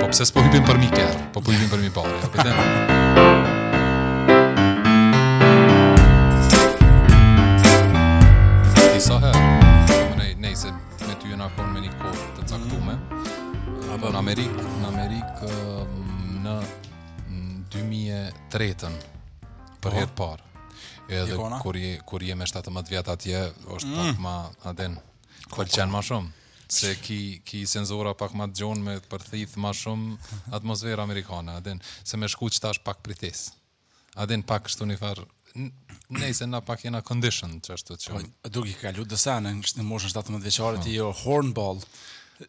Po pse s'po hypim për miker, po po hypim për mi bërë, e përte? Disa herë, po ne, ne se me ty jena kon me një kohë të caktume, mm. në Amerikë, në Amerikë, mm, në 2003-ën, për po. herë parë, edhe kur je kur je me 17 vjet atje është mm. pak ma, a din Pëlqen më shumë se ki ki senzora pak më dëgjon me përthith më shumë atmosferë amerikane, a din, se me shku qetash pak pritesh. A din pak kështu një farë Nëse na pak jena condition qashtu të qëmë. Po, duke kalu dësa në në moshën 17 vjeçare ti je hornball.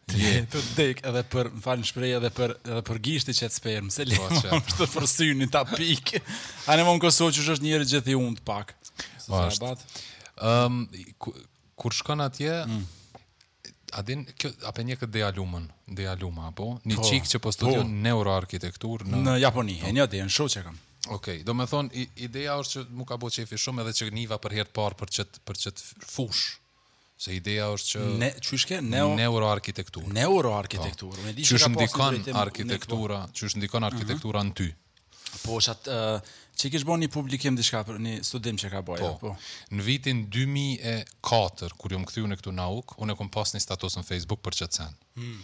Ti je tu dek edhe për, më falni shprehje edhe për, edhe për gishti që të spermë, se le po, më të për syni ta pikë. A në më në Kosovë që është njëri gjithi unë të pak. Po, është. Um, Kur shkon atje, mm. a din kjo a pe njeh këtë Dea Lumën, Dea Luma apo një po, çikë që po studion po. neuroarkitekturë në në Japoni, e njoh Dean shoqe e kam. Okej, okay, domethonë, ideja është që m'u ka bo qefi shumë edhe që niva për herë të parë për qëtë për qët fushë. Se ideja është që... Ne, qysh ke? Neo... Neuroarkitekturë. Neuroarkitekturë. Po. Qysh ndikon arkitektura, qysh ndikon mhm. arkitektura në ty. Mm -hmm. Po, qatë, që i kishë bo një publikim diçka për një studim që ka bo, po. po. Në vitin 2004, kur jom kthy unë këtu në AUK, unë e kom pas një status në Facebook për qët sen. Hmm.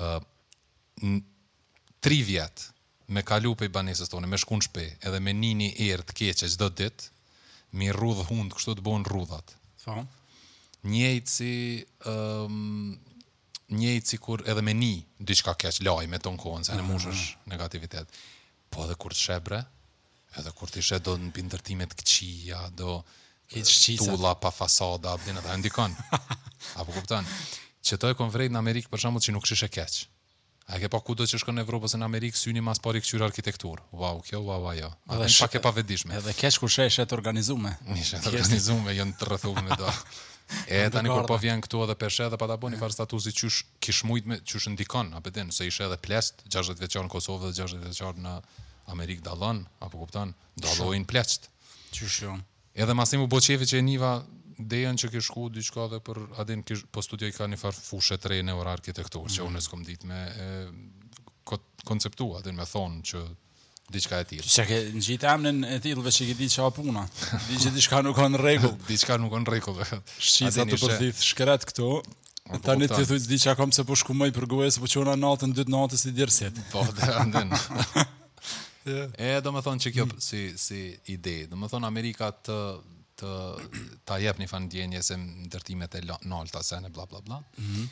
Uh, në tri vjetë, me kalu prej banesës tonë, me shku në shpi, edhe me ni ni erë të keqe çdo ditë, me i rrudh hundët, kështu të bojnë rrudhat. Po. Njëjtë si um, njëjtë sikur edhe me ni diçka keq lajme tonë kohën se mushesh ah. negativitet. Po edhe kur të sheh bre, edhe kur t'i sheh do mbindërtime të këqija, do tulla pa fasada, a din edhe ndikon. A po kupton? Qeto e kom vrejt në Amerikë për shembull që nuk shishe keq. A e ke pa kudo që shkon në Evropë ose në Amerikë syni ma s'pari kqyr arkitekturë. Wow kjo, wow ajo. A Edhe them sh- pak e pavetëdijshme. Edhe keq kur sheh shet organizume. I sheh të organizume, jo në të rrethuar me do. E tani kur po vjen këtu edhe pe sheh edhe pata bo një farë statusi qysh kish mujt me qysh ndikon, a pe din, se i sheh edhe pleqt, 60 vjeçar në Kosovë dhe 60 vjeçar në Amerikë dallon, a po kupton? Dallojnë pleqt. Qysh jo. Edhe masi m'u bo qefi që e njiva Dean që ke shkru diçka dhe për, a din, qysh po studiojka një farë fushë të re neuroarkitekturë që unë s'kom ditë me e kot konceptu, a din, me thonë që diçka e tillë. S'ja ke ngjit emrin e tillë veç e ke ditë çfarë puna. Di që diçka nuk ka në rregull. diçka nuk ka në rregull. Shqipa të përdhith shkret këtu. Po, tani ti thuj diçka kam se po shkumoj për gojë se po çohna natën n'dy të natës i djersit. Po, a din. Yeah. E domethënë që kjo mm. si, si ide, domethënë Amerika të, të ta jep njëfarë ndjenje se ndërtimet e nalta, sene bla bla bla, mm -hmm.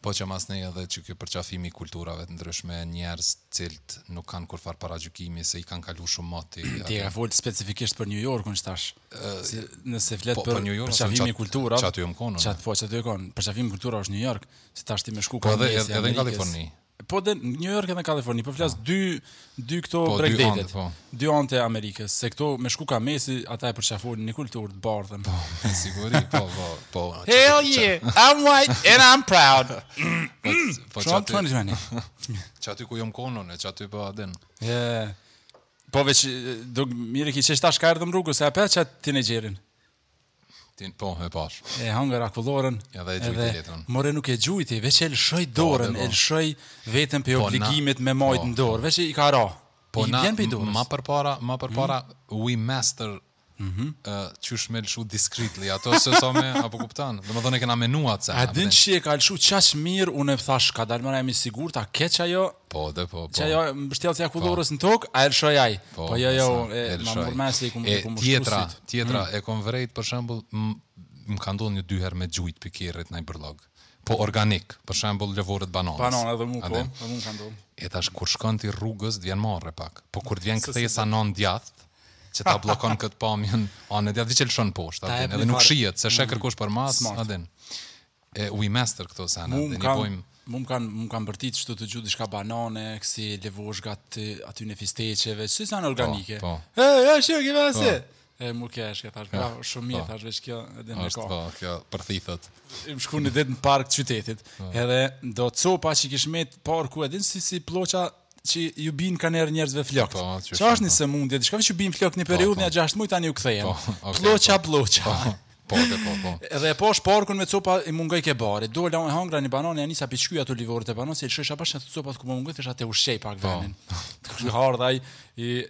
po qe masnej edhe që kjo përqafimi i kulturave të ndryshme, njerëz t'cilët nuk kanë kurrfarë paragjykimi se i kanë kalu shumë moti. Ti je ka folë specifikisht për New York, unë qetash, uh, si, nëse flet po, për, për përqafimi kulturave, qaty jom konë, qaty po, qaty je konë, përqafimi i kulturave është New York, si tash ti me shku po, edhe, edhe, edhe në Kaliforni. Po dhe në New York e në Kaliforni, po flasë po. dy, dy këto po, bregdetet, dy, po. dy anët e Amerikës, se këto me shku kah mesi, ata e përqafojnë një kulturë të bardhën. Po, me siguri, po, po, po. Hell yeah, I'm white and I'm proud. Po, po qaty, qaty ku jom konë unë, e qaty po, a din. Yeah. Po veç, do mirë ki qetash kah erdhëm rrugës, e pe qat tinejxherin. Ti po e pash. E hangër akullorën. Edhe e gjujti letrën. More nuk e gjujti, veç e lëshoi po, dorën, po. e lëshoi veten prej po, obligimit me majt po. në dorë, veç i ka ra. Po I na, ma për para, ma për para, mm. we master, mm -hmm. uh, qysh me lëshu discreetly, ato se sa me, a po kupton, domethënë e kena menu atë sen. A din që e ka lëshu qaq mirë, unë po thash, kadalë more a jemi sigurt, a ke qajo, Po, dhe po, po. Qajo mbështjellësja e akullores po. në tokë, a e lëshoi ai. Po, po jo, jo, e ma mor mes i kum kum tjetra, tjetra mm. e kam vrejt për shembull, më ka ndodhur një dy herë me gjujt pi kerrit në bërlog. Po organik, për shembull lëvoret e bananës. Banana edhe mua po, edhe mua ka ndodhur. E tash kur shkon ti rrugës, të vjen marre pak. Po kur të vjen kthesa n'anë djathtë, që ta bllokon kët pamjen, anë djathtë e lëshon poshtë, edhe nuk shihet s'e sheh mm. kërkush përmas, a din. E we master këto sene edhe ne bojmë... Mu më kanë më kanë bërtit kshtu tu gjujt diçka banane, kësi lëvozhga t'atyne fistiqeve, kësi sene po, organike. Po, po. E, e, shë, kima po. se. E, mu ke, shke, thash, bravo, po, shumë mirë, po. thash, veç kjo, edhe në ka. Po, kjo, përthithët. Jem shku një ditë në park të qytetit, po. edhe do copa i kish met parku, edhe si si ploqa që ju bin kaniherë njerëzve flokët. Po, që Qa është një sëmundje, diçka që bin flokët një po, periudhë po. një gjashtë muj tani u kthehen. Po, okay, ploqa, po. ploqa. Po, po, dhe, po, po. Edhe po e shoh parkun me copa i mungojke bari. Dola unë hangra një banane ia nisa pi shky ato lëvoret e bananes, i lëshojsha bash te copat ku më mungoj, thojsha ta ushqej pak po. venin. Të kështë në hardhaj, i,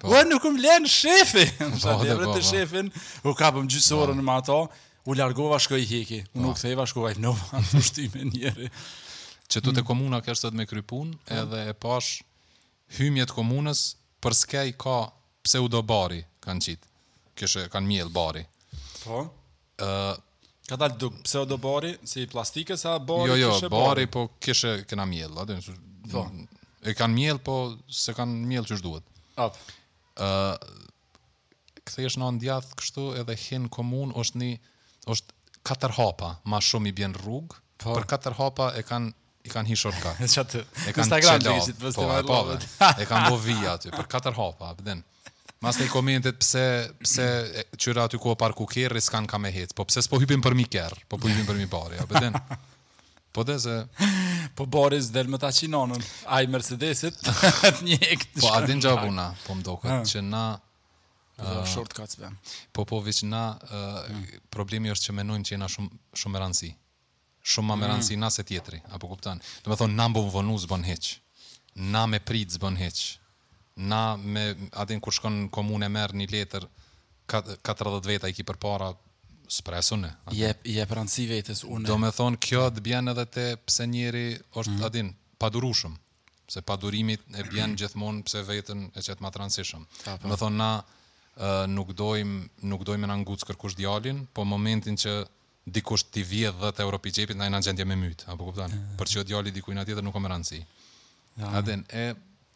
Po. Ua nuk më len shefi! Më po, sa lërë të po. shefin, u kapëm gjysë orën me ato, u largova, shkoi i heki, unë u ktheva shkoj i nëma, të shtime njeri. Qitu te mm. komuna kesh sot me kry punë, edhe e pash hymje t'komunës, përskej ka pseudo bari, kanë qitë, kishe kanë mjellë bari. Po? Ë Ka dalë do pseudo bari si plastike s'a bari jo, jo, kishe bari po kishe kena mjellë, a din. Po. E kanë mjellë po s'e kanë mjellë qysh duhet. Ap. Ë kthehesh n'anë djathtë kështu edhe hin n'komunë është një është katër hapa, ma shumë i bjen rrug, po. për katër hapa e kanë i kanë hi shortkat. Në qatë, e kanë Instagram të kishit po, po, po, po, e kanë bo vija aty, për katër hapa, pe din. Mas një komentit pse, pse kqyra aty ku u parku kerri, s'kanë kah me hec, po pse s'po hypim përmi kerr, po po hypim përmi bari, a pe din. Po dhe se... Po Boris del me ta qi nonën, ai i Mercedesit, të njek të Po a din gja vuna, po më doket, që na... Po dhe uh, short cuts, be. Po po, veç na, uh, mm. problemi është që menojmë që jena shumë shumë rëndësi. Shumë ma me randësi na se tjetri, apo kupton? Do me thonë, na me u vonu s'bon hiç, na me prit s'bon hiç, na me, a din kur shkon në komunë e merr një letër, 40 veta i ki përpara, s'pres unë. Jep, jep randësi vetës, unë. Do me thonë, kjo të bjen edhe te pse njeri është, mm. a din, i padurushëm, se padurimi të bjen gjithmonë pse vetën e qet ma të randësishëm. Do me thonë, na, nuk dojmë nuk dojmë me na nguc kërkush djalin, po momentin që dikush t'i vjedh dhjetë euro pi xhepit na jena n'gjendje me myt apo kupton por që djali i dikujna tjetër nuk ka ma rëndësi ja. a din e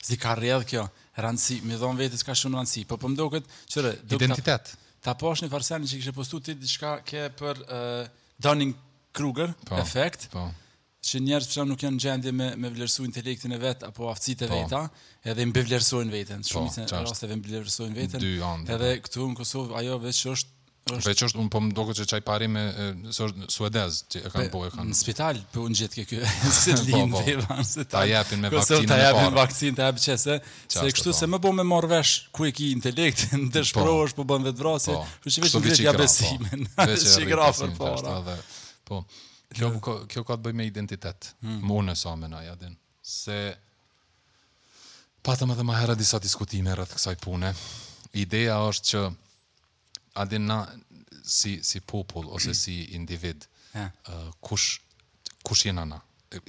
si ka rrjedh kjo rëndësi me i dhon vetes kaq shumë rëndësi po po më duket çore identitet ta, ta pashë në farsani që kishe postu ti diçka ke për uh, Dunning Kruger po, efekt po që njerëz që nuk janë në gjendje me me vlerësu intelektin e vet apo aftësitë e po. veta, edhe i mbivlerësojnë veten. Po, Shumë po, rasteve mbivlerësojnë veten. Edhe po. këtu në Kosovë ajo veç është është veç është unë po më duket se qaj pari me është suedez që e kanë po e kanë në spital po un gjet ke ky se lind po, po. se ta japin me vaksinë ta japin vaksinë ta japin qese se kështu se me bo me marr vesh ku e ki intelektin dëshprohesh po bën vetëvrasje kështu që veç ja besimin veç e grafer po po Kjo, yeah. ka, kjo ka të bëjë me identitet. Mm. Më unë e sa me naj, a din. Se patëm edhe ma herët disa diskutime rreth kësaj pune. Ideja është që a din na si, si popull ose si individ, yeah. uh, kush, kush jena na?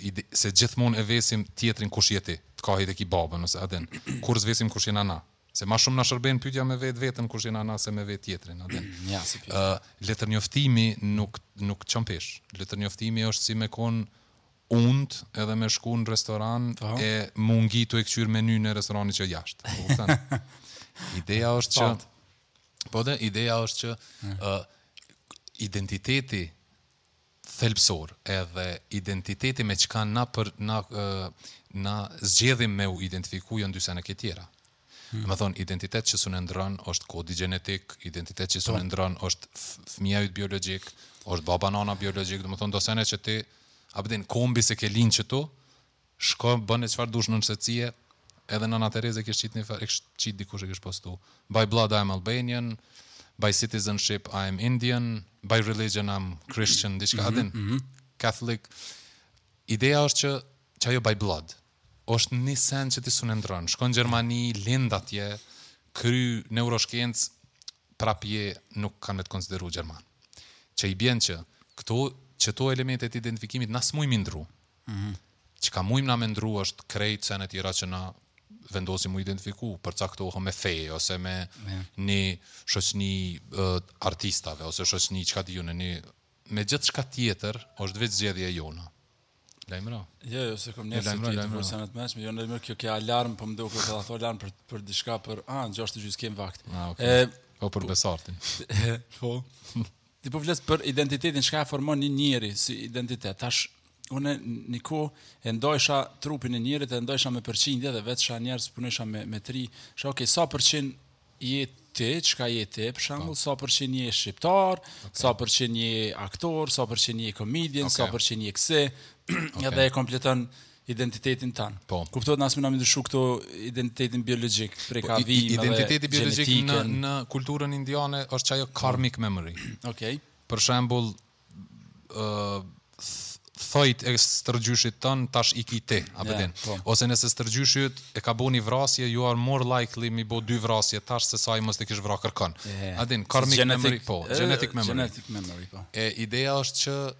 Ide, se gjithmonë e vesim tjetrin kush je ti, të kahit e ki babën ose a din. Kurrë s'vesim kush jena na? Se ma shumë na shërben pyetja me vet veten kush jena na se me vet tjetrin, a din. Ja, si pyetje. Ë, letërnjoftimi nuk nuk çon peshë. Letërnjoftimi është si me kon untë edhe me shku në restoran Po. e m'u ngi tu e kqyr menynë e restoranit që jashtë. E kupton? Ideja është që Fat. Po dhe ideja është që ë, identiteti thelbësor edhe identiteti me çka na për na na zgjedhim me u identifiku janë dy sene krejt tjera. Hmm. Domethonë, identitet që s'un e ndrron është kodi gjenetik, identitet që s'un e po. ndrron është fëmija yt biologik, është baba nana biologik, domethonë, do sene që ti, a pe din, kombi se ke lind qëtu, Shko bëne çfarë dush, nënë je s'ije edhe nëna Terezë e kish qit një farë e kish qit dikush e kish postu by blood I'm Albanian by citizenship I'm Indian by religion I'm Christian diçka a din Catholic ideja është që që ajo by blood është një send që ti sun e ndrron shko në Gjermani lind atje kry neuroshkencë prap je nuk kanë me të konsideru Gjerman që i bjen që këto qëto elementet e identifikimit na s'mujmë mi ndrru Mhm. Mm Çka mujmë na me ndrru është krejt senet tjera që na vendosim me u identifiku, përcaktohem me fe ose me yeah. një shoqni uh, artistave ose shoqni çka di unë një me gjithçka tjetër është vetë zgjedhja jona. Lajmëru. Jo, jo, se kam nesër të të vërë sanat mesh, me jo në mërë kjo ke alarm, po më doket edhe ato alarm për, për diçka për, a, në gjashtë e gjysë kem vakt. A, ah, okay. e, po për po- besartin. po, Ti po flet për identitetin, çka e formon një njeri si identitet. Tash unë nji kohë e ndajsha trupin e njerit, e ndajsha me përqindje dhe vetsha njerëz, punojsha me me tri. Thojsha okay, sa përqind je ti, çka je ti, për shembull, po. sa përqind je shqiptar, okay. sa përqind je aktor, sa përqind je komedian, okay. sa përqind je kse, okay. edhe e kompleton identitetin tan. Po. Kuptohet na s'mujmë me ndryshu këto identitetin biologjik, prej po, ka vijme dhe Identiteti biologjik në, në kulturën indiane është që ajo po. karmic memory. Okay. Për shembul, uh, thojt e stërgjyshit tan tash i ki ti, a e din. Yeah, po. Ose nëse stërgjyshi yt e ka bo një vrasje, you are more likely mi bo ni vrasje tash sesa ai mos të kish vra kërkan. Yeah. A din, karmic genetic, memory, po, genetic memory. Genetic memory, po. E ideja është që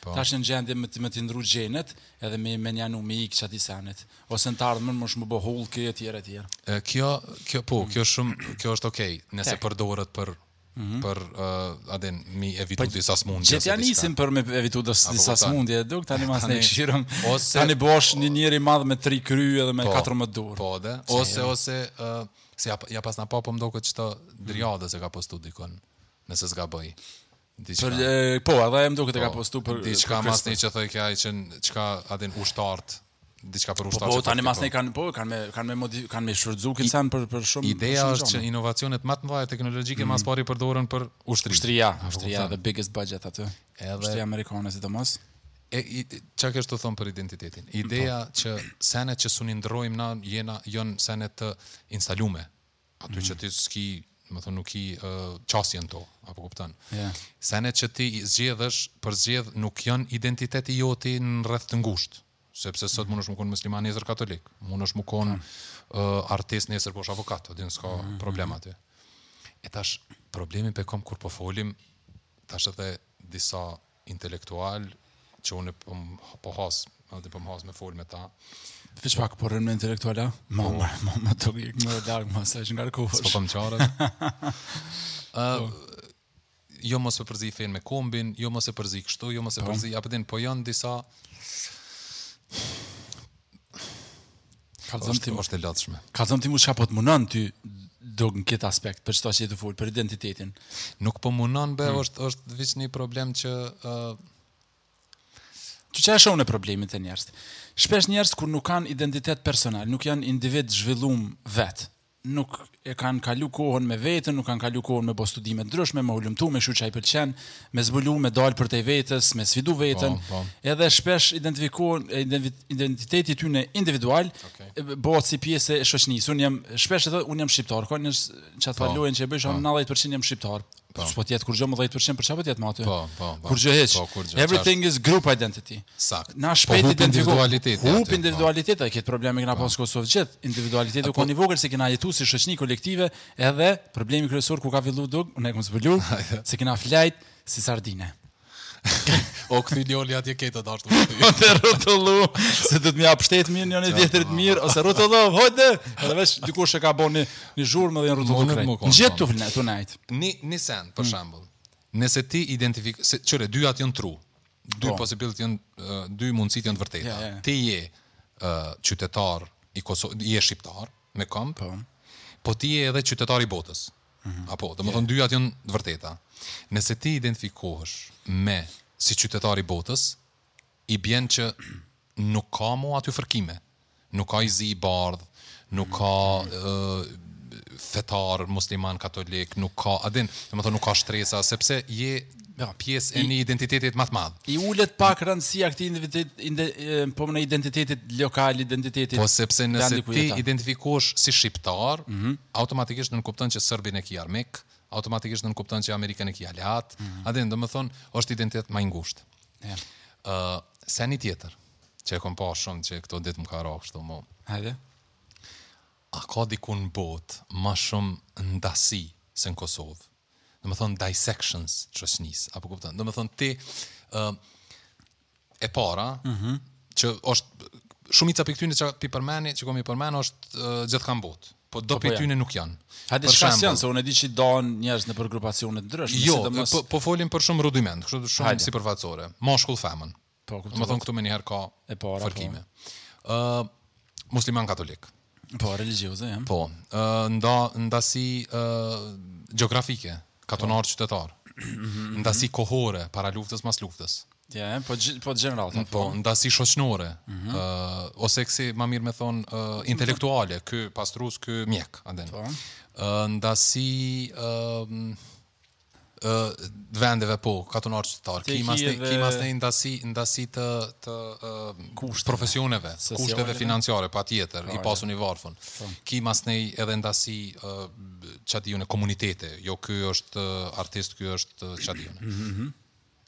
Po. Tash në gjendje me t'i me t'i ndrru gjenet edhe me me mënjanu me ik qatij senit. Ose në të ardhmen më shumë bo Hulk etj etj. E, kjo kjo po, kjo shumë kjo është okay, nëse Tek. përdoret për për uh, a din mi evitu Po, disa smundje. Gjithë ose janë diçka. nisin për me evitu dës- Apo, disa kupton. smundje, dhe tani masnej Tani- ne shirëm. ose- Tani bosh një njeri të madh me tri kry edhe me Po, 14 dur. Po dhe, ose ose uh, se e, e pasna pa po më duket që te Triada se ka postu dikun, nëse s'gaboj. Diçka. Për, po, edhe e më duket e ka po, postu për... Diçka masnej që thojke ai që çka a din ushtart, diçka për po, ushtart po, po, tani masnej kanë po, kanë me, kanë me, modi, kanë me shfrytzu këtë sen për, për shumë... Ideja për shumë është që inovacionet ma të mëdhaja teknologjike mm. ma s'pari përdoren për ushtri. Ushtria, po, ushtria, the biggest budget aty. Edhe... Ushtria amerikane, sidomos. E, i, çka kesh tu thonë për identitetin? Ideja po. që senet që sun i ndrrojmë na jena, jonë senet të instalume, aty që ti s'ki, më thënë, nuk ki qasje në to, a po kupton. Yeah. Senet që ti zgjedhësh, përzgjedh, nuk janë identitet i joti në rreth të ngusht. Sepse sot munesh me konë musliman nesër katolik, munesh me konë uh, artist nesër bohesh avokat, a din s'ka mm -hmm. problem aty. E tash, problemin p'e kom kur po folim, tash edhe disa intelektual që unë po po has, edhe po has me fol me ta. Veç pak po rrim me intelektuala, më po. më më më të gjik më dark më sa që ngarkohesh. Po kam çarë. Ë po. jo mos e përzi fen me kombin, jo mos e përzi kështu, jo mos e po. përzi, a po din, po janë disa Ka lëzim ti. Osht e lotëshme. Kallëzom ti mu çka po të munon ty, don, këtë aspekt, për qeto që je tu fol, për identitetin. Nuk po munon, be, hmm. është, është veç një problem që... Uh... Qysh e shoh unë problemin te njerëzt? Shpesh njerëz kur nuk kanë identitet personal, nuk janë individ zhvillum vetë, nuk e kanë kalu kohën me veten, nuk kanë kalu kohën me bo studime të ndryshme, me hulumtu, me kqyr çka i pëlqen, me zbulu, me dalë përtej vetes, me sfidu veten, po, po. edhe shpesh identifikohen identiteti tyne individual, okay. bëhet si pjesë e shoqnisë. Unë jam, shpesh edhe, unë jam shqiptar, ka njerëz që atë po, që e bëjnë, po. 90% jam shqiptar, Po. S'po të jet kurgjo, më 10% për çfarë po të jetë më aty? Po, po, po. Kurgjo hiç. Po, kurgjo. Everything is group identity. Sakt. Na po, shpejt po, identifikojmë. Po, hup individualitet, ai ke problemi që kena po. pas Kosovë gjithë. Individualiteti u kon i vogël se kena jetu si shoqni kolektive, edhe problemi kryesor ku ka fillu dug, ne kemi zbulu, se kena fjet si sardine. U kthy njoni atje krejt të ashtu shtu. U rrotullu, se desht me ja pshtet mirë njoni tjetrit po, po, mirë, po. ose rrotullu, hajde, edhe veç dikush e ka bo një, një zhurmë dhe jon rrotullu krejt. Në gjithë të vëllë, të najtë. Një, një sen, për mm. shambull, nëse ti identifikohesh, se qyre, dyjat jon true, dy po. possibility jon, dy mundësit jon të vërteta. Yeah, yeah. Ti je uh, qytetar i Kosovës, je shqiptar, me komb, po. po ti je edhe qytetar i botës. Mm -hmm. Apo, domethonë yeah. dyjat janë të vërteta. Nëse ti identifikohesh ma si qytetar i botës, i bjen që nuk ka mo aty fërkime. Nuk ka i zi i bardh, nuk ka uh, fetar, musliman, katolik, nuk ka, a din, domethonë, nuk ka shtresa, sepse je Ja, jo, pjesë e një identitetit më të madh. I ulet pak rëndësia këtij identitet, inde, po më identitetit lokal, identitetit. Po sepse nëse ti identifikosh si shqiptar, mm -hmm. automatikisht nënkupton që serbin e ki armik, automatikisht nënkupton që Amerikën e ki aleat. Mm -hmm. Atëherë, domethon, është identitet më i ngushtë. Ja. Yeah. Uh, sen tjetër, që e kom pa shumë që këto ditë më ka ra kështu n'men. Hajde. A ka diku në botë më shumë ndasi se në Kosovë? domethonë dissections t'shoqnisë a po kupton domethonë ti ë uh, e para ëh mm -hmm. që është shumica pikë këtyne që ti përmene që kom i përmen është uh, gjithkah n'botë po do po, po pikë nuk janë a di çka janë se unë di që ndan njerëz nëpër grupacione të ndryshme jo po, po folim për shumë rudiment kështu shumë sipërfaqësore mashkull femër Po, kuptoj. Domethënë këtu menjëherë ka e para po. fërkime. Ë uh, musliman katolik. Po, religjioze jam. Po, ë uh, nda ndasi ë uh, gjeografike, katunar po. qytetar. Mhm. ndasi kohore para luftës mas luftës. Ja, yeah, po po general ta po. ndasi shoqnore, ë mm -hmm. uh, ose qysh ma mirë me thon uh, intelektuale, ky pastrus, ky mjek, a din. Po. Ë uh, ndasi ë uh, ë vendeve po katunar qytetar Te ki masnej ki- ki masnej ndasi ndasi të të ë, Kushteve. profesioneve Sociale, kushteve po. financiare patjetër i pasun i varfën ki masnej edhe ndasi ë, ça di unë komunitete jo ky është ë, artist ky është ë, ç'a diun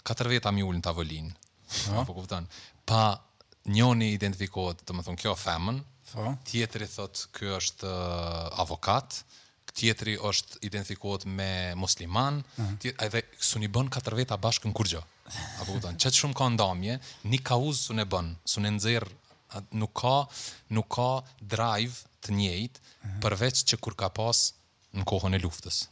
katër veta mi ulë në tavolinë, a po kupton. Pa njoni identifikohet, domethënë kjo femën, po. Tjetri thot ky është uh, avokat, tjetri është identifikohet me musliman, mhm. tjetri edhe s'un i bon katër veta bashkë në kurgjo. Apo kupton, qaq shumë ka ndamje, një kauzë s'un e bon, s'un e nxjerr nuk ka nuk ka drive të njëjtë mhm. përveç që kur ka pas në kohën e luftës.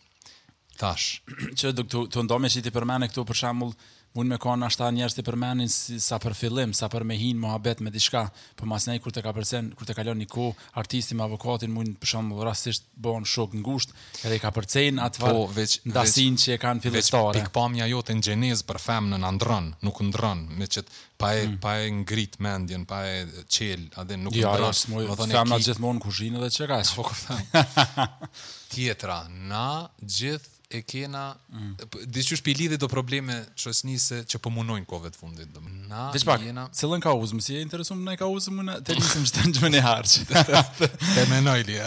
Tash, qeto ndamje që ti i përmende këtu për shembull, mund me kanë ndoshta njerëzit i përmendin si, sa për fillim, sa për me hi n'muhabet me diçka, po masnej kur të kapërcen, kur të kalon një kohë, artisti me avokatin mund për shembull rastisht bon shok t'ngushtë, edhe e kapërcen atë po, veç, ndasin veç, që e kanë fillestare. Veç pikpamja jote në gjenezë për femnën a ndrron, nuk ndrron, me që pa e mm. pa e ngrit mendjen, pa e çel, edhe nuk ja, ndron. Jo, me thonë femra ki... gjithmonë në kuzhinë dhe çka. Po ku them. Tjetra, na gjithë e kena mm. diçka s'p'i zgidhim do probleme shoqnisë që po e munojnë kohët fundit do. Na Vesh pak, jena cilën kauzë, si e interesum në kauzë unë të nisim çdo të më në harç. Të menojmë cili.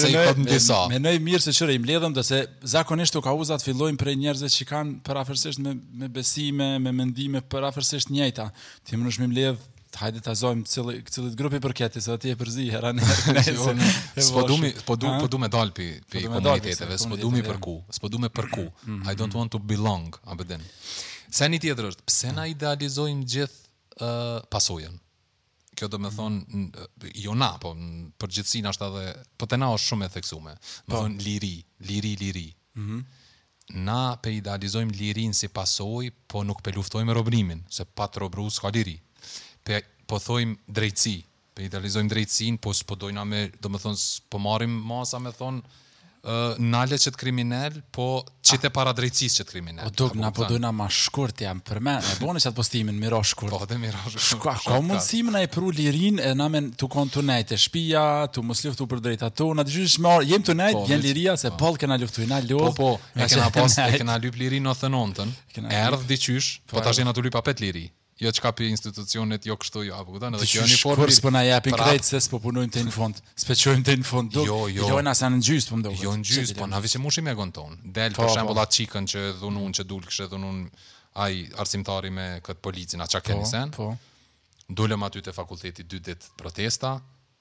Se i kot disa. Menoj mirë se çore i mbledhëm dhe se Zakonisht kauzat fillojnë prej njerëzve që kanë përafërsisht me, me besime, me mendime përafërsisht t'njëjta. Ti nëse dush m'i mledh, hajde të dallojmë cili, cilit grupi i përket ti, se dhe ti e përzi, hera në S'po du me po du, po du me dalë prej, prej po komuniteteve, s'po du me i përkit, s'po du me i përkit. Mm, mm, I don't mm. want to belong, a pe din. Se një tjetër send është, pse na idealizojmë gjithë uh, pasojën? kjo do me thonë, jo na, po në përgjithësi osht edhe, po te na është shumë e theksume, me po. thonë liri, liri, liri. Mm -hmm. Na pe idealizojmë lirinë si pasojë, po nuk pe luftojmë robrimin, se pa t'robru s'ka liri. Pe, po thojmë drejtësi, pe idealizojmë drejtësinë, po s'po dojna me, do me thonë, s'po marrim masa me thonë, Ë nalë qëtë kriminel, po qitë ah. para drejtësisë qëtë kriminel. O duk, na po dojna ma shkurt jam përmen, e boni qat postimin, me ra shkurt. Po dhe me ra shkurt. Ka, ka mundësi me na e pru lirinë, e na me ken tu kon tu nejt te shpia, tu mos luftu për drejtat tona, të gjysh marë, jem tu nejt, po, vjen liria, se po. bol kena luftu, na luftu. Po, po, e kena pas, e kena lyp lirinë n'99-ën, erdh diqysh, po, po tash jena tu lyp apet liri. jo çka pi institucionet, jo kështu, jo, apo këta, edhe kjo një formë... Kurse po na japin prap... krejt, se s'po punojnë deri në fund, s'pe çojnë deri në fund, duk, jo, jo, i lojnë aty në gjysë, po ndodh. Jo në gjysë, po na vjen ushqim egon tonë. Del, po, për po. shembull atë çikën që u dhunu, që dul e kish dhunun, ai arsimtari me këtë policin, a çka u kon, po, sen? Po, Dulëm aty te fakulteti dy dit protesta,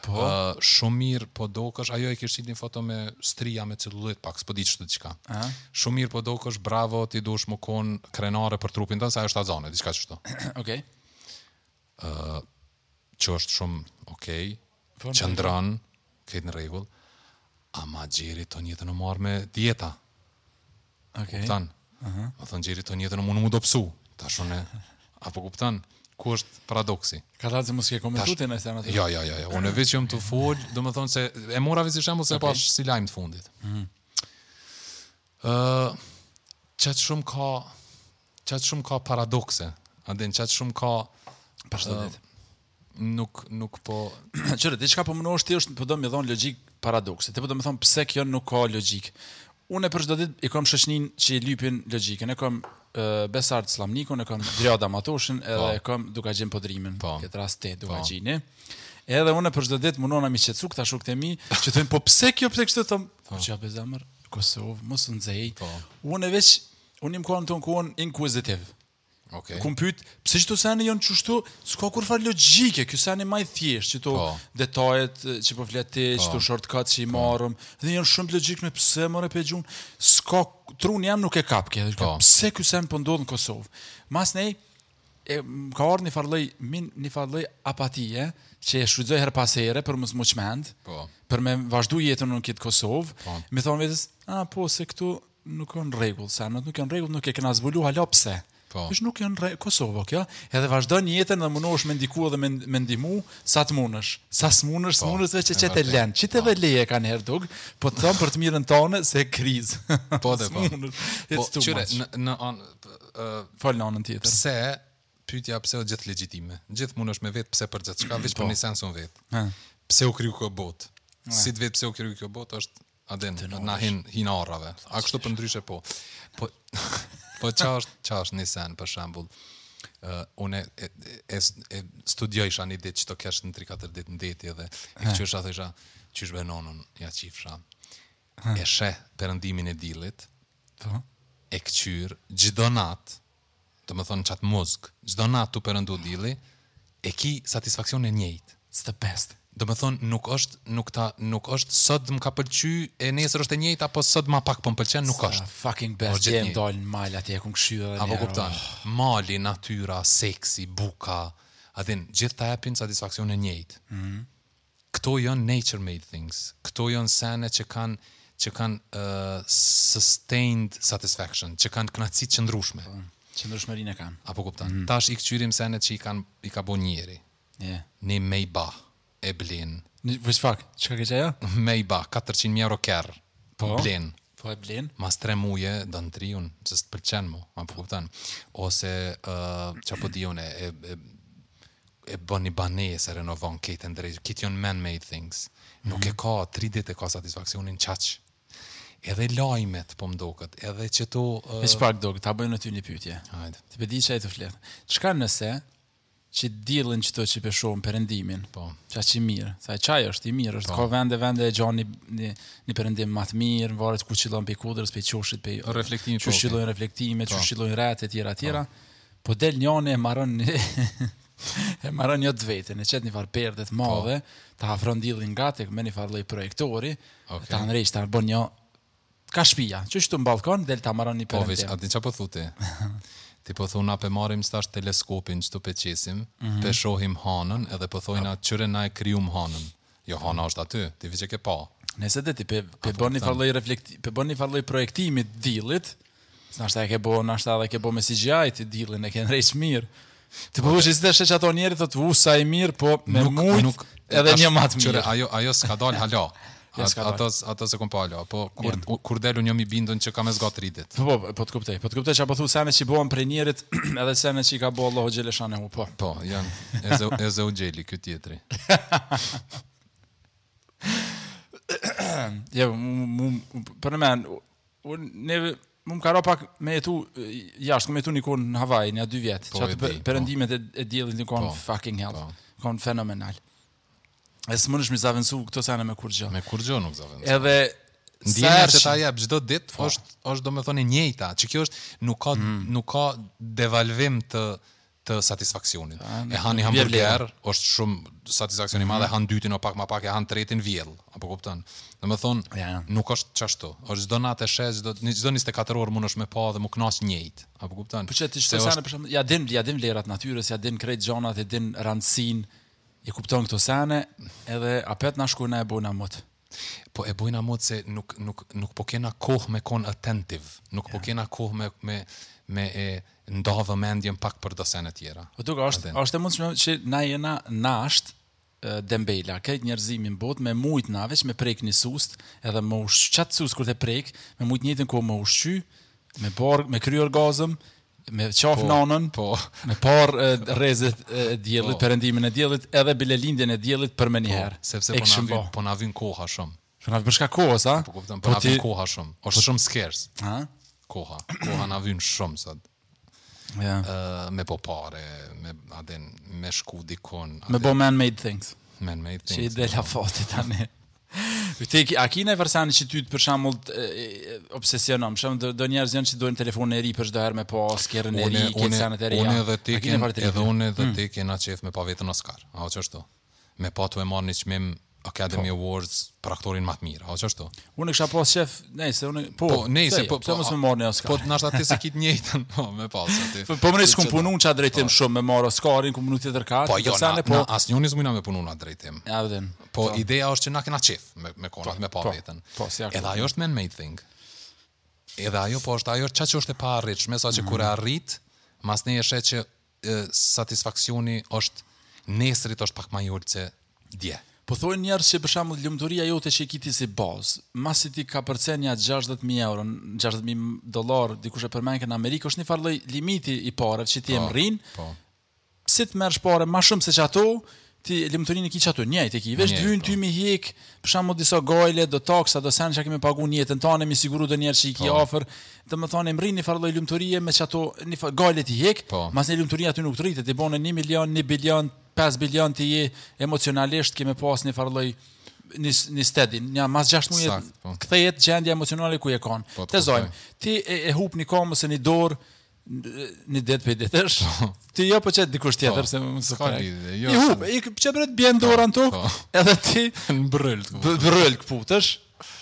Po. Uh, shumë mirë po dokësh, ajo e kish qit një foto me stria me celulit pak, s'po di qitë diçka. Ëh. Shumë mirë po dokësh, bravo, ti duhesh me kon krenare për trupin tënd, sa është asi zonë, diçka kështu. Okej. Okay. Ëh, uh, që është shumë okay. Po, Qëndron, krejt në rregull. Ama gjen të njëjtën u marrë me dieta. Okay. Kupton? Uh -huh. Domethënë gjen të njëjtën mu në mu dobsu. Tash unë, a po kupton? Ku është paradoksi? Ka thënë se mos ke komentuar ti në këtë atë. Jo, jo, jo, jo. Unë veç jam tu fol, domethonë se e mora veç si shembull se okay. pas si lajm të fundit. Mhm. Ëh, uh, qaq shumë ka Qaq shumë ka paradokse. Andaj qaq shumë ka për çdo ditë. Nuk nuk po, kqyre, diçka po mënosh ti është po do me i dhon logjik paradokse. Ti po do me thon pse kjo nuk ka logjik. Unë për çdo ditë i kam shoqnin që i lypin logjikën. E kam Besart Slamnikun, e kam Driada Matoshin, edhe po. e kam Duka Gjim Podrimin, po. këtë rast te Duka po. Gjini. Edhe unë për çdo ditë mundona mi qetsu këta shokët e mi, që thonë po pse kjo pse kështu, thom, po çka po. be zemër, Kosovë, mos u nxej. Po. Unë veç Unë jam kon tonë kohën inquisitiv. Okej. Kum pyet, pse qito sene janë qeshtu, s'ka kurrfarë logjike, këto sene ma t'thjeshta, qito Po. detajet e, që po flet ti, qito shortcut që i marrëm, dhe janë shumë logjikëm, pse more pe gjun, s'ka, truni jem nuk e kap qito, Po. pse ky sen po ndodh në Kosovë. Masnej e më ka ardhur një farë lloj m'hin një farë lloj apatie që e shfrytëzoj herë pas here për mos m'u çmend. Po. Për me vazhdu jetën n'këtë Kosovë. Po. Me i thonë vetes, "A po se këtu nuk janë n'rregull, se nuk janë n'rregull, nuk e kena zbulu hala pse. Po. Qysh nuk janë n'rregull Kosova kjo. Edhe vazhdon jetën dhe mundohesh me ndikuar dhe me me ndihmu sa të mundesh. Sa s'munësh, po, s'munësh veç qet e lën. Çit po. edhe leje kanihere Duk, po të thom për të mirën tonde se kris. Po dhe po. Po kqyre në në an ë fol në anën tjetër. Pse pyetja pse është gjithë legjitime. Gjithë mundesh me vet pse për gjithçka, veç po. për një sen s'mun vet. Pse u kriju kjo botë? Si t'vet pse u kriju kjo botë është Adin, të na hin hin arrave. A kështu për ndryshe po. Po po çfarë është çfarë është Nisem për shembull? Ë uh, unë e, e, e studiojsha ni ditë qeto, kesh në 3-4 ditë n'deti edhe e kqyrsha, thojsha qysh be nonën ja qifsha. E sheh perëndimin e diellit. Po. E kqyr çdo nat Domethënë qat muzg, çdo natë tu perëndu dilli, e ki satisfaksionin e njejtë. It's the best. Domethënë nuk është, nuk ta, nuk është sot m'ka pëlqy e nesër është e njejta apo sot ma pak po më pëlqen, nuk është. It's the fucking best. Është gjithnjë. Dje jam dalë në mal atje, e kom kqyrë edhe një herë. A po kupton. Oh. Mali, natyra, seksi, buka, a din, gjithë ta japin satisfaksionin e njejtë. Mhm. Këto jan nature made things, këto jan sene që kanë që kanë sustained satisfaction, që kanë kënaqësi të qëndrueshme. Po, qëndrueshmërinë e kanë. A po kupton? Mm. Tash i kqyrim sene që i kanë i ka bo njeri. Yeah. Një Maybach e blin. Një which fuck, çka ke qeky? Maybach 400 mijë euro kerr. Po. Blin. Po e blin. Mas 3 muje do ni tjetër, që s'të pëlqen mo, a po kupton? Ose uh, çka po di unë e, e, e e bon ni banesë e renovon krejt e ndreq krejt jan man made things nuk e ka tri dit e ka satisfaksionin qaq edhe lajmet po mdoket edhe qeto e qe pra do ta boj unë ty një pyetje hajde ti pe di qaj të flet çka nëse qat dillin që ti që pe sheh perëndimin, po. qaq i mirë, sa qaj është, i mirë, është po. ka vende, vende e gjani një, një perëndim ma të mirë, varet ku qillon prej kodrës, prej qoshit, prej reflektimit, ku qillon reflektime, ku qillon retë, e tjera, e tjera, po. Po del njani e maron e maron një të vetën, e qet një farë perde të madhe, po. ta afron dillin ngat e me një farë lloj projektori, okay. ta ndreq ta bon një ka shpija, qashtu në ballkon, del ta maron një perde. Po veç, a di çka po thu ti? Ti po thu na pe marrim tash teleskopin që t'u pe qesim, mm -hmm. pe shohim hanën edhe po thojna qyre na e krijum hanën. Jo hana është aty, ti veç e ke pa. Nëse dhe ti pe, pe bon një far lloj reflekti, pe bon një far lloj projektimi të dillit, se nashta e ke bo, nashta edhe ke bo me CGI dillin, e ke ndreq mirë. Ti po veç e sheh ato njeri thotë u sa i mirë, po me mujt edhe një ma të mirë. Ajo ajo s'ka dal hala. Ato ato s'e kom pa hala, po kur yeah. kur del unë jom i bindun që ka me zgat tri dit. Po po po të kuptoj. Po të kuptoj çka po thu sene që bohen prej njerit, edhe sene që i ka bo Allahu xhele shanuhu po. Po, janë azze azze ue xhel ky tjetri. Ja, jo, mu, për n'men, unë, ne, mu m'ka ra pak me jetu, jashtë, shku me jetu jom konë në Hawaii, nja dy vjet, po, qato po. perëndimet e, e diellit jan konë po, fucking hell, po. konë fenomenal. E s'munesh m'i zavendsu këto sene me kurgjo. Me kurgjo nuk zavendsu. Edhe, Ndjenja që ta jep çdo ditë po. është është domethënë e njëjta, qekjo është nuk ka mm. nuk ka devalvim të të satisfaksionit. E han ni hamburger, është shumë satisfaksion i madh, e mhm. han dytin o pak ma pak, e han tretin vjell. A po kupton? Domethënë, ja. nuk është qashtu. Është çdo natë e sheh, çdo çdo 24 orë munesh me pa edhe m'u knaq njëjt. A po kupton? Po qet ti çfarë është... për shemb, ja din, ja din vlerat natyrës, ja din krejt gjonat, e din randsin. I kupton këto sene, edhe apet na shkojna e bojna mut. Po e bojna mo se nuk nuk nuk po kena kohë me kon attentive, nuk po kena kohë me me me e nda vëmendjen pak për do sene të tjera. Po duka, është është e mundshme që na jena nasht dembela, krejt njerëzimi në botë me mujt na veç me prek një sust, edhe me u ushqy, qat sust kur ta prek, me mujt njëjtën kohë me u ushqy, me ba, me kry orgazëm, me qafë po, nanën, po. me pa rrezet e diellit, po. perëndimin e diellit, edhe bile lindjen e diellit për me po, njëherë. Po, sepse po na, vin, po na vin koha shumë. Po na përshka koha, sa? Po, po, po na vin koha shumë. Osht shumë scarce. Ha? Koha. Koha na vin shumë, sa. Ja. Uh, me bo pare, me, aden, me shku dikun. Aden, me bo man-made things. Man-made things. Që i dhe la fati tani. Ti a ki naj sen që ty të për shembull obsesionon, shumë do, do njerëz janë që duan telefonin e ri për çdo herë me pas kerrin e ri, kët senin e ri. Unë edhe ti kem edhe unë edhe hmm. ti kena qef me pa vetën Oscar. A është ashtu? Me pa tu e marr një çmim Academy po. Awards për aktorin më të mirë. A është ashtu? Unë kisha pas qef, nejse unë po. Po, nejse po, pse mos me marr ni Oscar. Po nashta ti s'e ki t'njëjtën, po me pas aty. Po, po me nis kum punu n'qat drejtim po. shumë me marr Oscarin, kum punu tjetër qka. Po, jo, sa ne po. Asnjëni s'mundna me punu n'atë drejtim. Ja vetëm. Po, po. ideja është që na kena qef me, me kon aty, po, me pa po, vetën. Po, si Edhe ajo është man-made thing. Edhe ajo, po është ajo çka është e paarritshme, sa që mm. kur e arrit, masnej e sheh që e, satisfaksioni është nesrit është pak ma i ulët se dje. Po thojnë njerëz që për shembull lumturia jote që e ki ti si bazë, masi t'i kapërcen nja 60.000 euro, 60.000 dolar, dikush e përmenke në Amerikë, është një farloj limiti i pare që ti po, e mrrin, po. Si të merrsh pare ma shumë se qato, ti lumturinë e ki qato, njejt e ki, veç të vyn po. ty me i hek, për shembull disa gajle, do taksa, do sene që ki me i pagu n'jetën tane, me i siguru do njerëz që i ki po. afer, domethanë, mrrin një farë lloj lumturie me qato, një farë lloj gajle ty t'hik, po. masnej lumturia ty nuk të rritet, ti bon një milion, një bilion, 5 bilion ti je emocionalisht ki me pas një farë lloj një, një steady, një mas 6 muje, po. kthehet gjendja emocionale ku je kanë. Po, të zojmë, ti e, e hup një kamë ose një dorë, Një det për detesh. Ti jo po çet dikush tjetër po, se më s'ka. Jo. E hup, i çe bëret bjen po, dorën tuj. Po. Edhe ti në brryl tu. Brryl kputësh.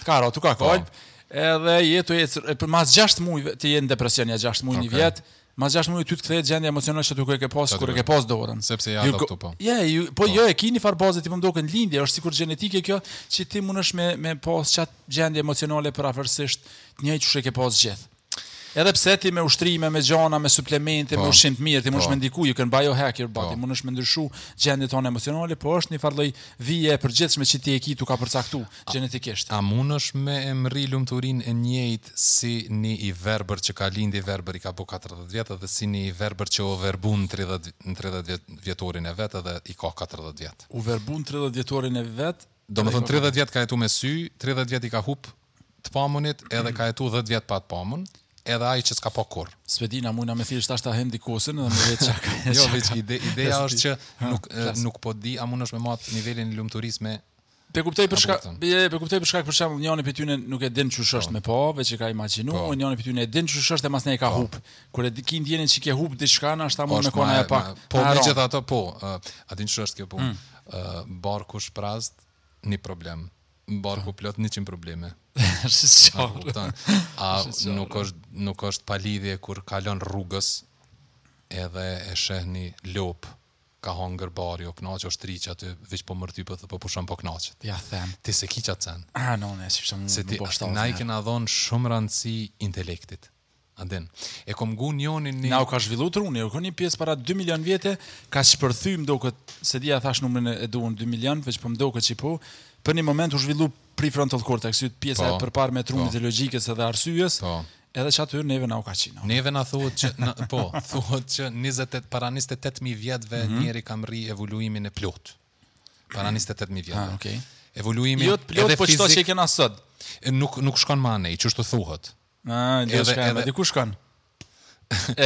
Ka rot, ka kol. Edhe jetu e për mas 6 muaj ti je në depresion ja 6 muaj një vjet. Mas 6 muaj ty të kthehet gjendja emocionale që e ke pas kur e ke pas dorën. Sepse ja do këtu po. Ja, po jo e ki ni far bazë ti po m'doket n'lindje, është sikur gjenetike kjo që ti mundesh me me pas qat gjendje emocionale për afërsisht të njëjtë që e ke pas gjithë. Edhe pse ti me ushtrime, me gjana, me suplemente, po, me ushqim të mirë, ti mun me po. ndiku, you can biohack your body, po. munesh me ndryshu gjendjen tonë emocionale, po është një farë lloj vije e përgjithshme që ti e ke t'u ka përcaktu gjenetikisht. A, a munesh me e mrri lumturinë e njëjt si një i verbër që ka lind i verbër i ka bo 40 vjet edhe si një i verbër që u verbun 30 në 30 vjetorin e vet edhe i ka 40 vjet. U verbun 30 vjetorin e vet? Domethon 30 vjet ka jetu me sy, 30 vjet i ka hup të pamunit edhe ka jetu 10 vjet pa të pamun, edhe ai që s'ka pa kurr. S'pe di a mujna me thjesht tash ta hem dikosin edhe me vetë çaka. jo, veç ide, ideja është që nuk nuk po di a munesh me mat nivelin e lumturisë me Pe kuptoj për shkak, pe, pe kuptoj për shkak për shembull njëri prej tyre nuk e din qysh është po. me pa, veç e ka imagjinuar, po. njëri prej tyre e din qysh është e masnej e ka po. hup. Kur e din ki ndjenjën që ke hup diçka, nashta mun me kon ai pak. Po megjithatë po, a din qysh është kjo punë? Mm. Ë barku shprazt një problem. barku plot 100 probleme. Është A qartë. kupton? A Është qartë. nuk është nuk është pa lidhje kur kalon rrugës edhe e sheh një lopë ka hangër bari o knaq o shtri aty veç po mërtypet edhe po pushon po knaqet. Ja them. Ti s'e ki qat sen. Ah, no, ne si pse më Se më ti, po shtatë. na i kena dhonë shumë rëndësi intelektit. A din. E kom ngu njonin një... Na u ka zhvillu truni, u ka një pjesë para 2 milion vjetë, ka shpërthy më doket, s'e di a thash numrin e duhun 2 milion, veç po po më doket që po, për një moment u zhvillu prefrontal cortex, jytë pjesa po, e përparme e trunit po. e logjikës edhe arsyes, po. edhe qaty neve na u ka qina. Neve na thuhet që, në, po, thuhet që 28, para 28.000 vjetëve mm -hmm. njeri ka mrri evoluimin e plot. Para 28.000 mhm. vjetëve. Ah, okay. Evoluimin jo, plot, edhe po fizik... Edhe po që i kena sot. Nuk, nuk shkon ma anej, qështu thuhet. Ah, edhe, edhe, edhe, edhe, dikush kanë.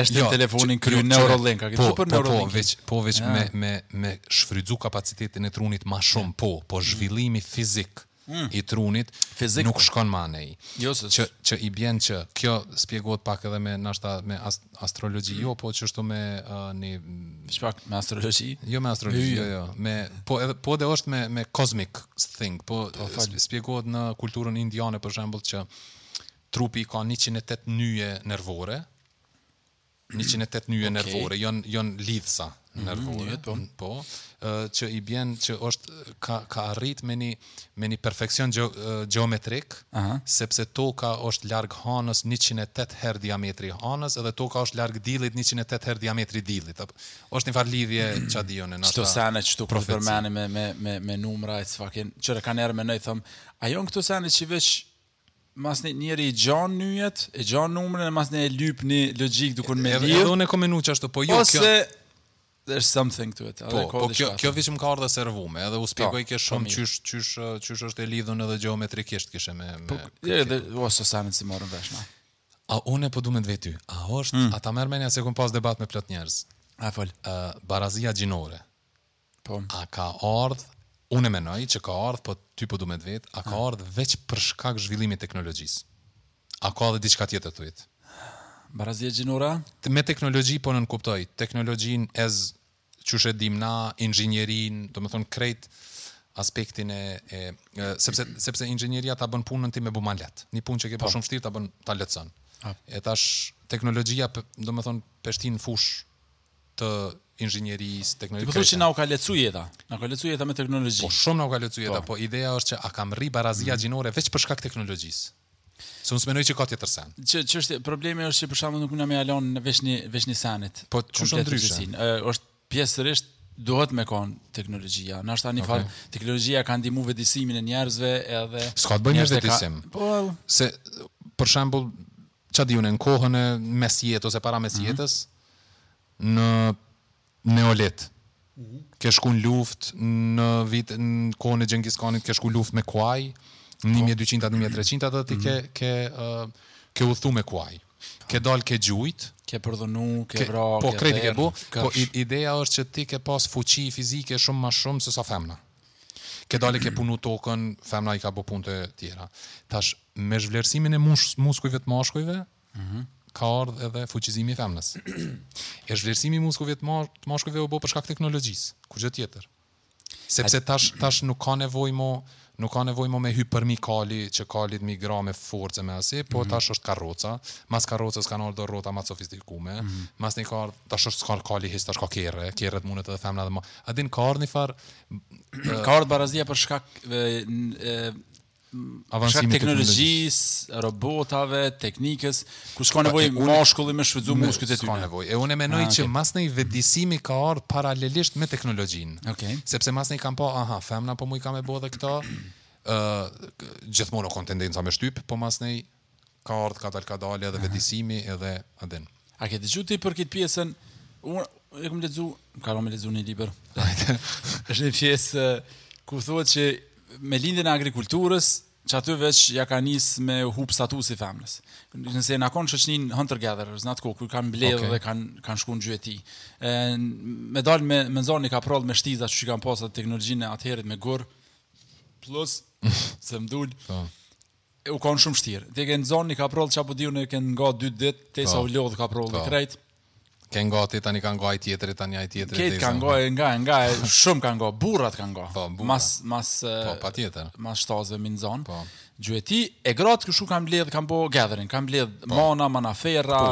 Është jo, telefonin n'krye Neuralink, a ke po, për Neuralink? Po, po, veç, po veç ja. me me me shfrytzu kapacitetin e trunit ma shumë, po, po mm. zhvillimi fizik mm. i trunit fizik, nuk po. shkon ma anej. Jo, se që që i bjen që kjo spjegohet pak edhe me nashta me ast astrologji, mm. jo, po qështu me uh, një çpak me astrologji? Jo me astrologji, jo, jo, me po edhe po edhe është me me cosmic thing, po, po spjegohet në kulturën indiane për shembull që Trupi i ka njëqind e tetë nyje nervore, njëqind e tetë nyje okay. nervore, janë janë lidhsa mhm, nervore, mm -hmm, po, që i bjen që është ka ka arrit me një me një perfeksion gjo, gjeometrik, uh -huh. sepse toka është larg hanës 108 herë diametri i hanës dhe toka është larg dillit 108 herë diametri i dillit. Është një farë lidhje që dion në ashtu. Qëto sene që po përmendim me me me me numra e çfarë kanë çfarë kaniherë me men thom, a jon këto sene që veç masnej njëri i gjan nyjet, e gjan numrin e masnej e lyp një logjik dikun me lidh. Edhe unë e kam menuar ashtu, po jo kjo. Ose there's something to it. Po, po kjo kjo veç më ka ardhur servume, edhe u shpjegojke po, shumë qysh qysh qysh është e lidhur edhe gjeometrikisht kishe me me. Po, edhe ose sa në si morën vesh na. A unë po du me të vet ty. A është mm. a ta merr mendja se kom pas debat me plot njerëz. A fol. Ë barazia gjinore. Po. A ka ardh, unë menoj që ka ardh, po ty po du me të vet, a ka ah. ardh veç për shkak zhvillimit teknologjisë? A ka dhe diçka tjetër thu ti? Barazia gjinore? Me teknologji po nënkuptoj, teknologjin as qysh e dim na, inxhinierin, domethonë krejt aspektin e, e, e sepse, sepse inxhinieria ta bën punën ti me bu ma letë. Një punë që ke po, po. shumë shtirë ta bën ta letëson. Po. E tash teknologjia, domethonë, pështu n'fush të inxhinierisë, teknologjisë. Ti po thua që na u ka lecu jeta, na ka lehtsu jeta me teknologji. Po shumë na u ka lehtsu jeta, po, po ideja është që a ka mrri barazia mm. gjinore veç për shkak teknologjisë. Se unë s'menoj që ka tjetër sen. Që, që është, problemi është që për shumë nuk më në me alon në veç një, veç një senit. Po që shumë ndryshë? është pjesërisht duhet me kon teknologjia. Na është tani okay. fal, teknologjia ka ndihmu vetëdijsimin e njerëzve edhe S'ka të bëjë me vetëdijsim. Ka... Po se për shembull ça di unë, në kohën e mesjetës ose para mesjetës, në neolit, ke shku në luftë, në vit, në kohën e Xhengis Khanit ke shku luftë me kuaj, në një mijë e dyqintat, një mijë e treqintat dhe ti ke, ke, ke udhëtu me kuaj. Ke dalë ke gjujt. Ke përdhunu, ke, ke vra, po, ke krejt ke bo, po ideja është që ti ke pas fuqi fizike shumë ma shumë se sa femna. Ke dalë ke punu tokën, femna i ka bo punë të tjera. Tash me zhvlerësimin e mush, muskujve të mashkujve, mm -hmm. ka ardhur edhe fuqizimi i femnës. e zhvlerësimi i muskujve të, ma, të mashkujve u bë për shkak teknologjisë, kurgjë tjetër. Sepse tash tash nuk ka nevojë më nuk ka nevojë më me hyp përmi kali, që kalit m'i grah me forcë me asi, po mm -hmm. tash është karroca, mas karrocës kanë ardhur rrota më të sofistikume, mm -hmm. masnej ka ardh tash është s'ka kali hiç tash ka kerre, kerret mundet edhe femna dhe më. A din ka ardhur një farë ka ardhur barazia për shkak avancimit të teknologjisë, robotave, teknikës, ku s'ka nevojë mashkulli me shfrytëzu muskujt e tyre. S'ka nevojë. E unë mendoj ah, që masnej vetëdijësimi ka ardhur paralelisht me teknologjinë. Okej. Sepse masnej kanë pa, aha, femna po mujka me bo edhe këto. Ë gjithmonë u kon tendenca me shtyp, po masnej Ka ardhë kadal kadale edhe vetëdijsimi edhe a din. A ke dëgju ti për këtë pjesën? Unë e kam lexu, më ka rënë lexu një libër. Është një pjesë ku thuhet që me lindjen e agrikulturës, që aty veç ja ka nis me hup statusi i femnës. Se u kanë shoqni hunter gatherers, n'atë ku kanë mbledhë okay. dhe kanë kanë shkuar në gjueti. Ë me dal me me zon kaproll me shtiza që kanë pasur teknologjinë e atëhershit me gur. Plus se më dul. Po. E u kanë shumë shtirë. Ti te ke nxon një kaproll që apo ne e kanë nga dy ditë, tej sa po. u lodh kaprolli po. krejt. Kanë nga ti tani kanë nga ai tjetri tani ai tjetri te. Kta kanë nga nga nga shumë kanë nga burrat kanë nga. Po, burrat. Mas mas Po, patjetër. Mas shtazve me nxon. Po. Gjueti e gratë kështu kanë mbledh kanë bë gathering, kanë mbledh po. mana, manaferra,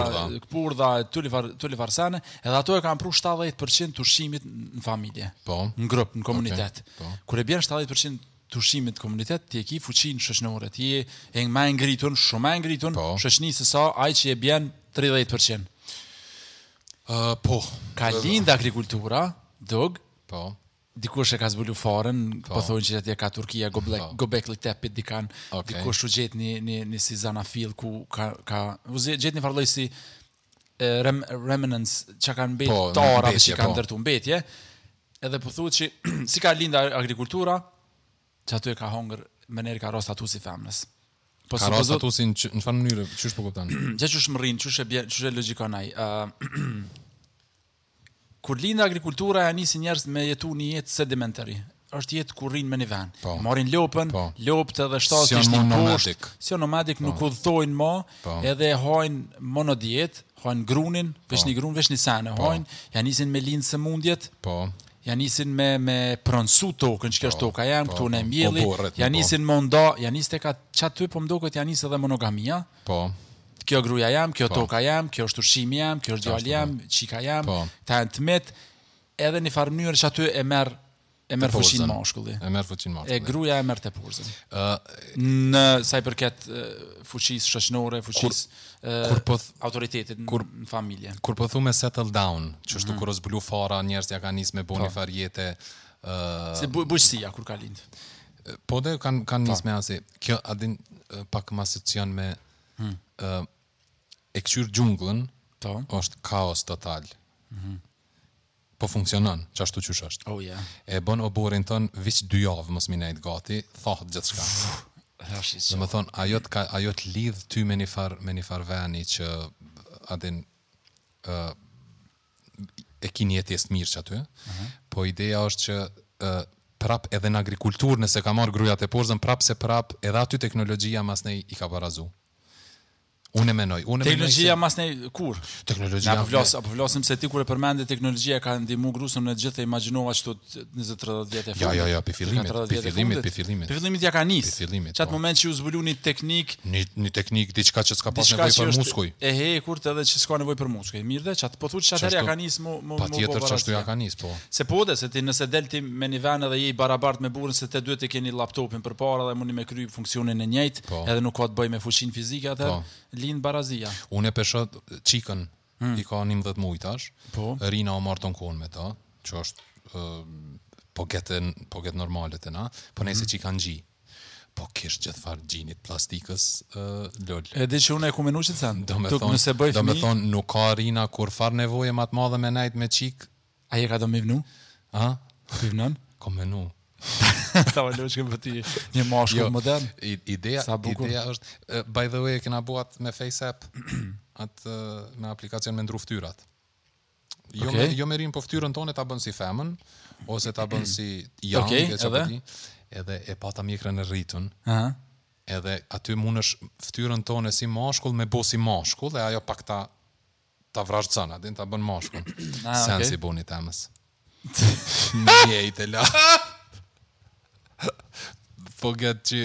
kpurdha, turlifar turlifar sene, edhe ato e kanë pru 70% të ushqimit në familje. Po. Në grup, në komunitet. Okay. Po. Kur e bën 70% t'ushqimit n'komunitet ti e ki fuqinë shoqënore, ti je edhe ma e ngritun, shumë ma e ngritun po. n'shoqni se sa ai që e bjen 30% Ë po, ka lind agrikultura, dog. Po. Dikush e ka zbulu farën, po, po thonë që atje ka Turkia Gobek, po. Gobekli Tepe dikah. Okay. Dikush u gjet një një një si zanafillë ku ka ka u gjet një farë lloj si rem, remnants që kanë mbetë po, tana dhe që kanë po. ndërtu mbetje, edhe po thuhet që si ka lind agrikultura, qaty e ka hongër meniherë ka ra statusi femnës. Po ka ra statusi në çfarë mënyre, që është po kupton? Gja që është me rrinë, që është e bje, që është e logjikon ai. Uh, Kur lind agrikultura ja nisin njerëzit me jetu një jetë sedimentary. Është jetë ku rrinë me një vend. Po. Marrin lopën, Po. lopët edhe shtazët S'janë kishtin më poshtë, nomadik. Po. s'janë nomadik, nuk udhëtojnë më, Po. edhe hanë monodietë, hanë grunin, veç një grun, veç një sen Po. hanë, ja nisin me lind sëmundjet, Po. ja nisin me me pronësu tokën, kjo është toka jem, Po, këtu po. unë mjelli, Po, po, rrit me ja bo. nisin me nda, ja nis tek atë qaty po më duket ja nis edhe monogamia, Po. Kjo gruja jem, kjo po. toka jem, kjo është ushqimi jem, ky është djali jem, çika jem. Po. Kta janë t'mitë edhe njëfarë mënyre qaty e merr e merr fuqinë mashkulli. E merr fuqinë mashkulli. E gruaja e merr teposhtzën. Ë uh, në sa i përket uh, fuqisë shoqënore, fuqisë uh, kur po autoritetit kur, në familje. Kur po thu më settle down, që është mm -hmm. kur u zbulu fara, njerëzit ja kanë nis me bo ni po. farë jete. Ë uh, se bujqësia kur ka lind. Po dhe kanë kanë nis me asi. Kjo a din pak më asocon me hmm. ë hmm. e kqyr xhunglën. Po. Është kaos total. Mhm. Hmm. Po funksionon, që ashtu qysh është. Oh, yeah. E bon oborrin ton, veç dy javë mos me i nejt gati, thahet gjithçka. Domethanë, ajo të, ajo të lidhë ty me një farë far veni që a din uh, e ki një jetesë të mirë qaty, po ideja është që ë, prap edhe në agrikulturë nëse ka marrë gruja teposhtzën, prap se prap edhe aty teknologjia masnej i ka barazu. Unë e menoj, unë e menoj Teknologjia se masnej kur? Ne teknologjia apo flas apo flasim se ti kur e përmende teknologjia ka ndihmu grusë unë gjith e imagjinova ashtu 20-30 vjet e fundit. Jo, jo, jo, pi fillimit, pi fillimit, pi fillimit. Pi fillimit ja ka nis. Pi fillimit. Qat, po, moment që u zbulu ni teknikë, një një teknikë diçka që s'ka pas nevojë për muskuj. E he, kur të edhe që s'ka nevojë për muskuj. Mirë dhe qat po thotë qat ja ka nis mu mu mu. Patjetër po qashtu ja ka nis po. Se po dhe se ti nëse del ti me një vend edhe je i barabart me burrin se të dytë e keni laptopin përpara dhe mundi me kry funksionin e njëjtë, po. edhe nuk ka të bëjë me fuqinë fizike atë, po. lind barazia. Unë e peshoj çikën, i ka 19 muaj tash. Po. Rina e merr tan kohën me to, që është ë po gete po get normale te na, po nëse mm. çika n'gji. Po kish gjithë farë gjinit plastikës ë lol. E di që unë e kom menu qit sen. Do me thonë, nëse bëj fëmijë, do me thonë nuk ka Rina kurrfarë nevoje më të madhe me nejt me çikë A je ka do me vonu? A? Ti vonon? Ka me vonu. Ta vë lëqë këmë ti një mashkull jo, modern. Ideja, ideja është, by the way, kena bo at me FaceApp, atë me aplikacion me ndru ftyrat. Jo, okay. me, jo me t'ri po ftyrën tone, ta bën si femën, ose ta bën si janë, okay, e edhe? edhe e pata mjekrën e rritun, uh -huh. edhe aty mundesh ftyrën tone si mashkull me bo si mashkull, dhe ajo pak ta Ta vrazhdëson, a din ta bën mashkull. Ah, Sen okay. s'i boni temës. Një i të la. Po get që...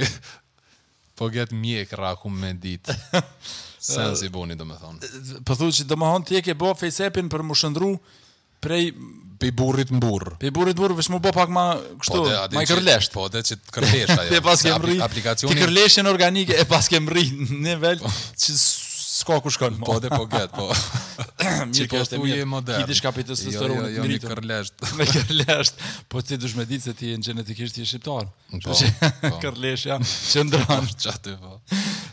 Po get mjekra ku me dit. Sen s'i boni, do me thonë. Po thu që do me thon ti e ke bo FaceApp-in për m'u shëndrru prej Pe burrit n'burrë. Pe burrit n'burrë veç më bë pak më kështu, po më i kërleshtë. Po, atë që të kërlesh ajo. T'paska mrri aplikacioni. Ti kërleshën organike e paske mrri në nivel po. që s'ka ku shkon. Po, atë po get, po. Ti po është një model. Ti dish ka pjes t'stuhen jo, jo, në jo, kërlesht. Me kërlesht. Po ti dush me ditë se ti je gjenetikisht shqiptar. Po. po. Kërlesht jam, qendron qaty po.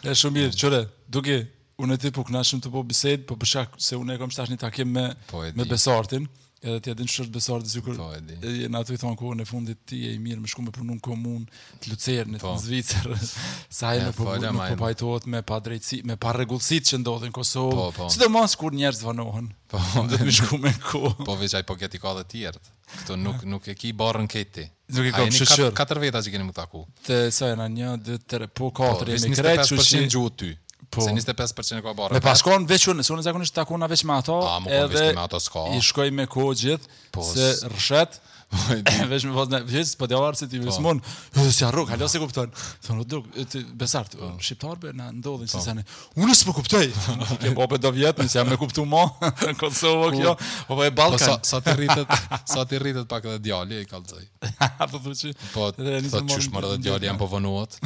Është shumë mirë, qare. Duke Unë e di po kënaqem shumë te kjo bisedë, po për shkak se unë e kom tash një takim me, po me Besartin, edhe ti e din qysh është Besarti, sigurt po e di, edhe na ato i thonë kohën e fundit ti e i mirë, me shku me punu në komunë të Lucernit, po. në Zvicër, se ai, ai po, nuk po pajtohet me padrejtësi, me parregullsitë që ndodhin n'Kosovë, po, po. sidomos kur njerëz vonohen, po, duhet me shku me kohë. Po veç aj po qety ka dhe tjertë, këto nuk, nuk e ki barrën qety. Nuk i kam shëshër. Katër veta që keni më taku. Sa janë një, dy, tre, po, po katër jemi krejt, që që... gjuhë ty. Po. Se 25% e ka barrë. Me pas kon veç unë, se unë zakonisht takona veç me ato, A, edhe me ato s'ka. i shkoj me kohë gjithë, po, se rri shet, veç me vazhne, veç po t'ja var se ti po. smon, si arruk, halo se kupton. Thonë, dok, Besart, shqiptarëve na ndodhin, si sani, Unë s'po kuptoj. Ke po për do vjet, ke me kuptu ma, në Kosovë kjo, po e Balkan. Po, sa, sa të rritet, sa të rritet pak edhe djali, e i kallëzoj. A të thuqë? Po, të qysh mërë dhe djali, jam po vënuat.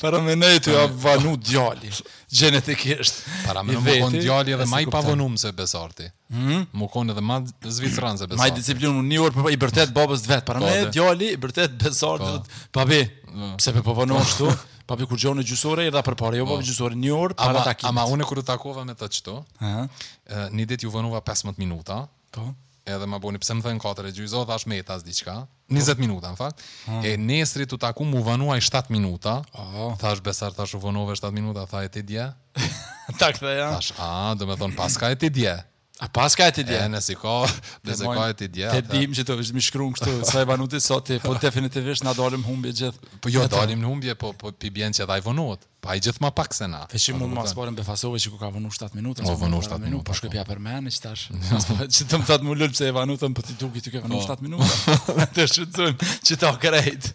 Po a ka me na u vonu djali, gjenetikisht. Po a ka me konë djali edhe ma i pavonum se Besarti. Hmm? Me konë edhe ma zviceran se Besarti. Ma i disiplinum, një orë përpara, i bërtet babës të vet. Para po, me djali, i bërtet Besartit, po. babi, pse po vonohemi kështu. Papi kur gjen gjysmë ore i dha përpara, jo po. papi gjysmë ore, një orë para takimit. Ama unë kur u takova me të këto, një ditë ju vonova 15 minuta. Po. Edhe ma boni pse më thën 4 e gjysmë, thash mbetëm diçka. 20 po. minuta në fakt. E nesrit taku mu vonu 7 minuta. Oh. Thash Besart thash u vonove 7 minuta, tha e ti dje. tak the ja. Thash, a, do me thon paska e ti dje. A paska e ti dje? E nëse ka, nëse ka e ti dje. Ta dimë që të nisim me i shkru në kështu, sa u vonute sot, po definitivisht na dalim në humbje gjithë. Po jo, dalim në humbje, po, po po i bjen që edhe ai vonohet, po ai gjithë ma pak se na. Veç mu ma së pari m'befasove që u ka vonu 7 minuta, u vonu 7 minuta, po shkëpja për meni që tash, që të më thatë mu lullë pse u vonutëm, po ti duki të ke vonu 7 minuta, të shfrytëzojmë qeta krejt.